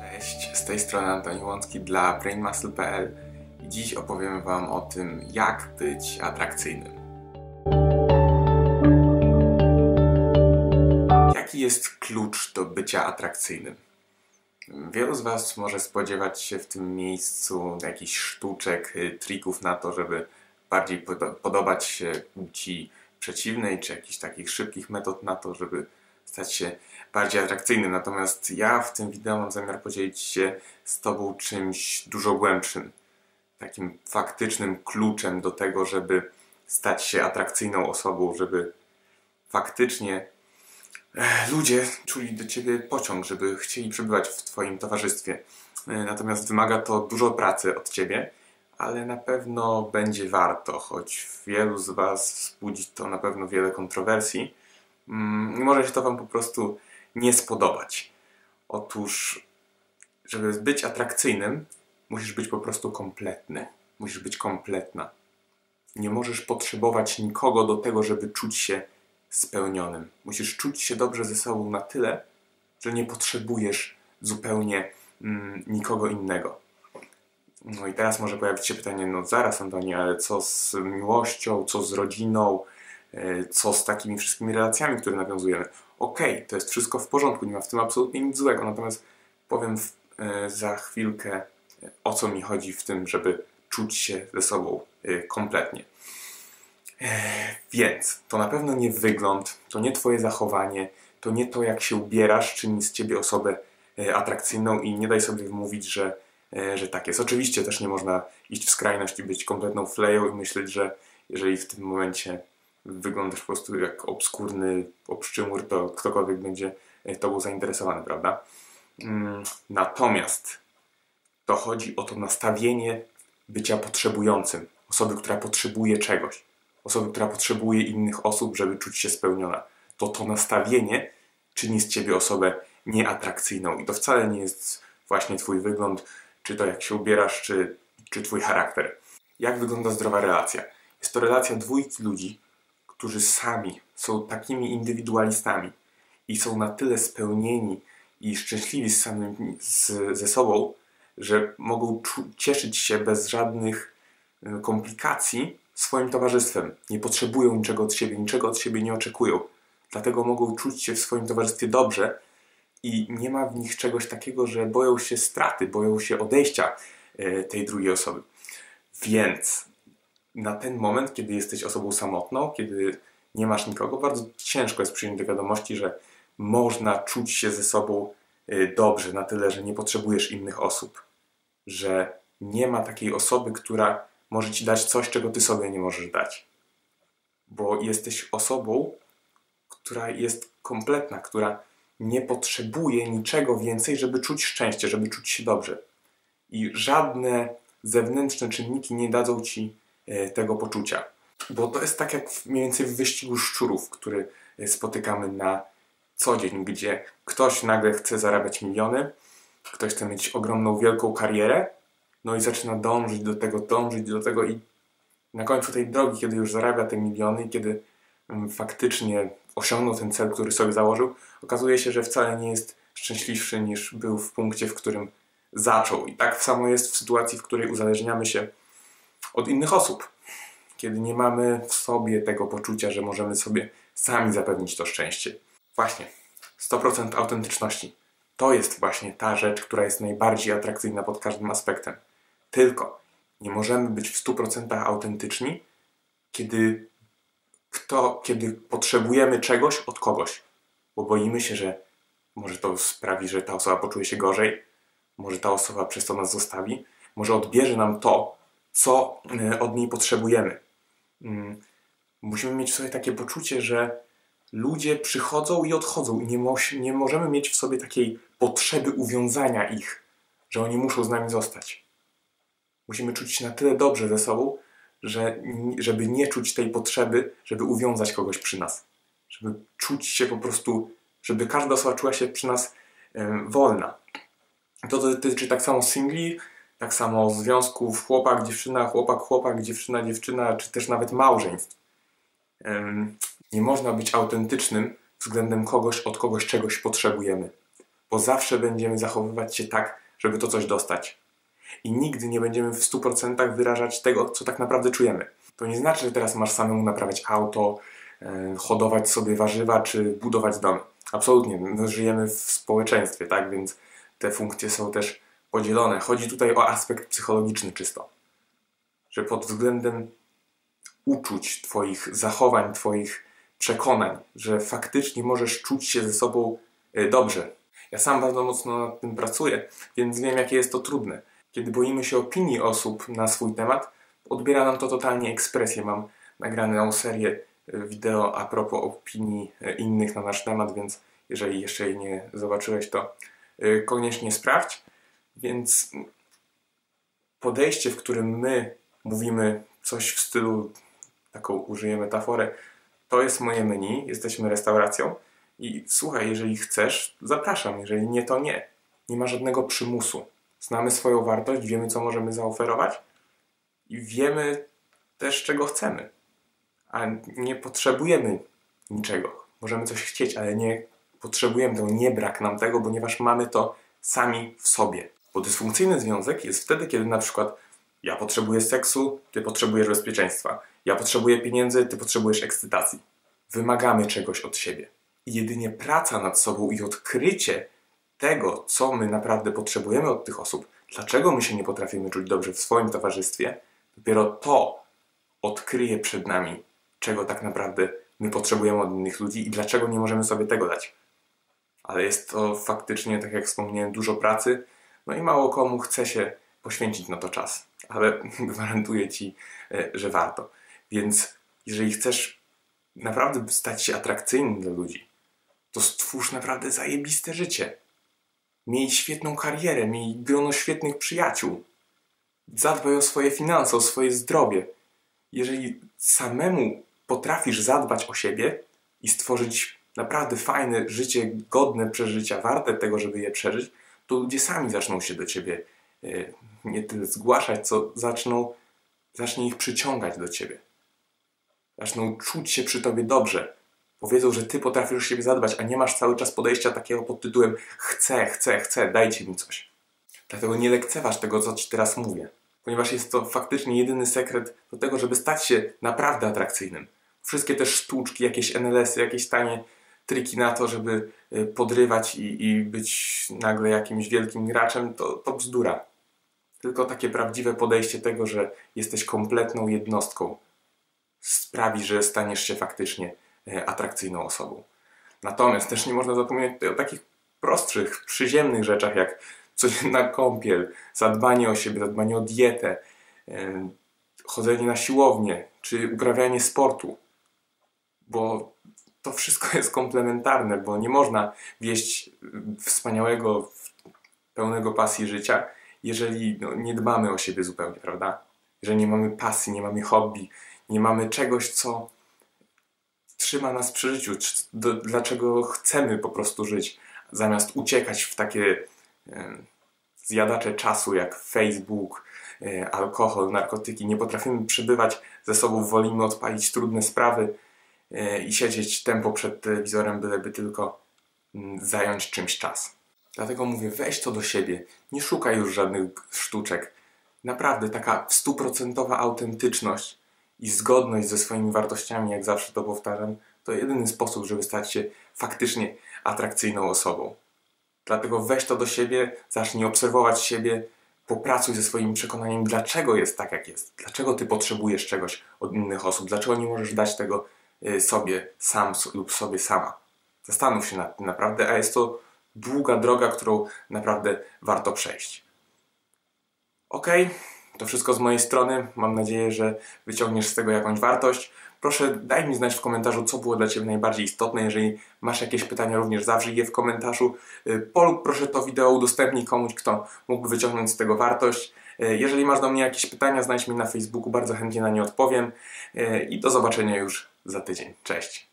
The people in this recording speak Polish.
Cześć, z tej strony Antoni Łącki dla BrainMuscle.pl i dziś opowiem Wam o tym, jak być atrakcyjnym. Jaki jest klucz do bycia atrakcyjnym? Wielu z Was może spodziewać się w tym miejscu jakichś sztuczek, y, trików na to, żeby bardziej podobać się płci przeciwnej, czy jakichś takich szybkich metod na to, żeby stać się bardziej atrakcyjnym. Natomiast ja w tym wideo mam zamiar podzielić się z Tobą czymś dużo głębszym. Takim faktycznym kluczem do tego, żeby stać się atrakcyjną osobą, żeby faktycznie e, ludzie czuli do Ciebie pociąg, żeby chcieli przebywać w Twoim towarzystwie. E, natomiast wymaga to dużo pracy od Ciebie, ale na pewno będzie warto, choć wielu z Was wzbudzi to na pewno wiele kontrowersji. Mm, może się to Wam po prostu nie spodobać. Otóż, żeby być atrakcyjnym, musisz być po prostu kompletny. Musisz być kompletna. Nie możesz potrzebować nikogo do tego, żeby czuć się spełnionym. Musisz czuć się dobrze ze sobą na tyle, że nie potrzebujesz zupełnie mm, nikogo innego. No i teraz może pojawić się pytanie, no zaraz Antoni, ale co z miłością, co z rodziną, co z takimi wszystkimi relacjami, które nawiązujemy? Okej, okay, to jest wszystko w porządku, nie ma w tym absolutnie nic złego, natomiast powiem e, za chwilkę e, o co mi chodzi w tym, żeby czuć się ze sobą kompletnie. Więc to na pewno nie wygląd, to nie Twoje zachowanie, to nie to, jak się ubierasz, czyni z Ciebie osobę atrakcyjną i nie daj sobie wmówić, że E, że tak jest. Oczywiście też nie można iść w skrajność i być kompletną fleją i myśleć, że jeżeli w tym momencie wyglądasz po prostu jak obskurny obszczymur, to ktokolwiek będzie e, tobą zainteresowany, prawda? Mm, natomiast to chodzi o to nastawienie bycia potrzebującym, osoby, która potrzebuje czegoś, osoby, która potrzebuje innych osób, żeby czuć się spełniona. To to nastawienie czyni z ciebie osobę nieatrakcyjną i to wcale nie jest właśnie twój wygląd, czy to jak się ubierasz, czy, czy twój charakter. Jak wygląda zdrowa relacja? Jest to relacja dwójki ludzi, którzy sami są takimi indywidualistami i są na tyle spełnieni i szczęśliwi z samym, z, ze sobą, że mogą cieszyć się bez żadnych y, komplikacji swoim towarzystwem. Nie potrzebują niczego od siebie, niczego od siebie nie oczekują. Dlatego mogą czuć się w swoim towarzystwie dobrze i nie ma w nich czegoś takiego, że boją się straty, boją się odejścia e, tej drugiej osoby. Więc na ten moment, kiedy jesteś osobą samotną, kiedy nie masz nikogo, bardzo ciężko jest przyjąć do wiadomości, że można czuć się ze sobą e, dobrze, na tyle, że nie potrzebujesz innych osób. Że nie ma takiej osoby, która może ci dać coś, czego ty sobie nie możesz dać. Bo jesteś osobą, która jest kompletna, która nie potrzebuje niczego więcej, żeby czuć szczęście, żeby czuć się dobrze. I żadne zewnętrzne czynniki nie dadzą ci tego poczucia. Bo to jest tak jak mniej więcej w wyścigu szczurów, który e, spotykamy na co dzień, gdzie ktoś nagle chce zarabiać miliony, ktoś chce mieć ogromną, wielką karierę, no i zaczyna dążyć do tego, dążyć do tego i na końcu tej drogi, kiedy już zarabia te miliony kiedy mm, faktycznie osiągnął ten cel, który sobie założył, okazuje się, że wcale nie jest szczęśliwszy niż był w punkcie, w którym zaczął. I tak samo jest w sytuacji, w której uzależniamy się od innych osób. Kiedy nie mamy w sobie tego poczucia, że możemy sobie sami zapewnić to szczęście. Właśnie, 100% autentyczności. To jest właśnie ta rzecz, która jest najbardziej atrakcyjna pod każdym aspektem. Tylko nie możemy być w 100% autentyczni, kiedy kto, kiedy potrzebujemy czegoś od kogoś, bo boimy się, że może to sprawi, że ta osoba poczuje się gorzej, może ta osoba przez to nas zostawi, może odbierze nam to, co e, od niej potrzebujemy. Mm, musimy mieć w sobie takie poczucie, że ludzie przychodzą i odchodzą i nie, nie możemy mieć w sobie takiej potrzeby uwiązania ich, że oni muszą z nami zostać. Musimy czuć się na tyle dobrze ze sobą, że, żeby nie czuć tej potrzeby, żeby uwiązać kogoś przy nas. Żeby czuć się po prostu, żeby każda osoba czuła się przy nas wolna. To dotyczy tak samo singli, tak samo związków chłopak, dziewczyna, chłopak, chłopak, dziewczyna, dziewczyna, czy też nawet małżeństw. nie można być autentycznym względem kogoś, od kogoś czegoś potrzebujemy. bo zawsze będziemy zachowywać się tak, żeby to coś dostać. I nigdy nie będziemy w 100% wyrażać tego, co tak naprawdę czujemy. To nie znaczy, że teraz masz samemu naprawiać auto, e, hodować sobie warzywa czy budować dom. Absolutnie, no, żyjemy w społeczeństwie, tak? Więc te funkcje są też podzielone. Chodzi tutaj o aspekt psychologiczny czysto. Że pod względem uczuć, Twoich zachowań, Twoich przekonań, że faktycznie możesz czuć się ze sobą e, dobrze. Ja sam bardzo mocno nad tym pracuję, więc wiem, jakie jest to trudne. Kiedy boimy się opinii osób na swój temat, odbiera nam to totalnie ekspresję. Mam nagraną serię e, wideo a propos opinii e, innych na nasz temat, więc jeżeli jeszcze jej nie zobaczyłeś, to koniecznie sprawdź. Więc podejście, w którym my mówimy coś w stylu, taką użyję metaforę, to jest moje menu, jesteśmy restauracją i słuchaj, jeżeli chcesz, zapraszam, jeżeli nie, to nie. Nie ma żadnego przymusu. Znamy swoją wartość, wiemy, co możemy zaoferować i wiemy też, czego chcemy. A nie potrzebujemy niczego. Możemy coś chcieć, ale nie potrzebujemy tego, nie brak nam tego, ponieważ mamy to sami w sobie. Bo dysfunkcyjny związek jest wtedy, kiedy na przykład ja potrzebuję seksu, ty potrzebujesz bezpieczeństwa. Ja potrzebuję pieniędzy, ty potrzebujesz ekscytacji. Wymagamy czegoś od siebie. I jedynie praca nad sobą i odkrycie tego, co my naprawdę potrzebujemy od tych osób, dlaczego my się nie potrafimy czuć dobrze w swoim towarzystwie, dopiero to odkryje przed nami, czego tak naprawdę my potrzebujemy od innych ludzi i dlaczego nie możemy sobie tego dać. Ale jest to faktycznie, tak jak wspomniałem, dużo pracy, no i mało komu chce się poświęcić na to czas. Ale gwarantuję Ci, e, że warto. Więc jeżeli chcesz naprawdę stać się atrakcyjnym dla ludzi, to stwórz naprawdę zajebiste życie. Miej świetną karierę, miej grono świetnych przyjaciół. Zadbaj o swoje finanse, o swoje zdrowie. Jeżeli samemu potrafisz zadbać o siebie i stworzyć naprawdę fajne życie, godne przeżycia, warte tego, żeby je przeżyć, to ludzie sami zaczną się do ciebie e, nie tyle zgłaszać, co zaczną, zacznie ich przyciągać do ciebie. Zaczną czuć się przy tobie dobrze. Powiedzą, że ty potrafisz o siebie zadbać, a nie masz cały czas podejścia takiego pod tytułem chcę, chcę, chcę, dajcie mi coś. Dlatego nie lekceważ tego, co ci teraz mówię. Ponieważ jest to faktycznie jedyny sekret do tego, żeby stać się naprawdę atrakcyjnym. Wszystkie te sztuczki, jakieś NLS-y, jakieś tanie triki na to, żeby y, podrywać i, i być nagle jakimś wielkim graczem, to, to bzdura. Tylko takie prawdziwe podejście tego, że jesteś kompletną jednostką, sprawi, że staniesz się faktycznie e, atrakcyjną osobą. Natomiast też nie można zapominać o takich prostszych, przyziemnych rzeczach, jak codzienna kąpiel, zadbanie o siebie, zadbanie o dietę, e, chodzenie na siłownię, czy uprawianie sportu. Bo to wszystko jest komplementarne, bo nie można wieść wspaniałego, pełnego pasji życia, jeżeli no, nie dbamy o siebie zupełnie, prawda? Jeżeli nie mamy pasji, nie mamy hobby, nie mamy czegoś, co trzyma nas przy życiu, do, dlaczego chcemy po prostu żyć, zamiast uciekać w takie e, zjadacze czasu jak Facebook, e, alkohol, narkotyki. Nie potrafimy przebywać ze sobą, wolimy odpalić trudne sprawy i siedzieć tempo przed telewizorem, byleby tylko mm, zająć czymś czas. Dlatego mówię, weź to do siebie, nie szukaj już żadnych sztuczek. Naprawdę taka stuprocentowa autentyczność i zgodność ze swoimi wartościami, jak zawsze to powtarzam, to jedyny sposób, żeby stać się faktycznie atrakcyjną osobą. Dlatego weź to do siebie, zacznij obserwować siebie, popracuj ze swoimi przekonaniami, dlaczego jest tak, jak jest. Dlaczego ty potrzebujesz czegoś od innych osób, dlaczego nie możesz dać tego sobie sam lub sobie sama. Zastanów się nad tym naprawdę, a jest to długa droga, którą naprawdę warto przejść. Ok, to wszystko z mojej strony. Mam nadzieję, że wyciągniesz z tego jakąś wartość. Proszę daj mi znać w komentarzu, co było dla Ciebie najbardziej istotne. Jeżeli masz jakieś pytania, również zawrzyj je w komentarzu. Y, polub proszę to wideo, udostępnij komuś, kto mógłby wyciągnąć z tego wartość. Y, jeżeli masz do mnie jakieś pytania, znajdź mnie na Facebooku, bardzo chętnie na nie odpowiem. Y, I do zobaczenia już za tydzień. Cześć!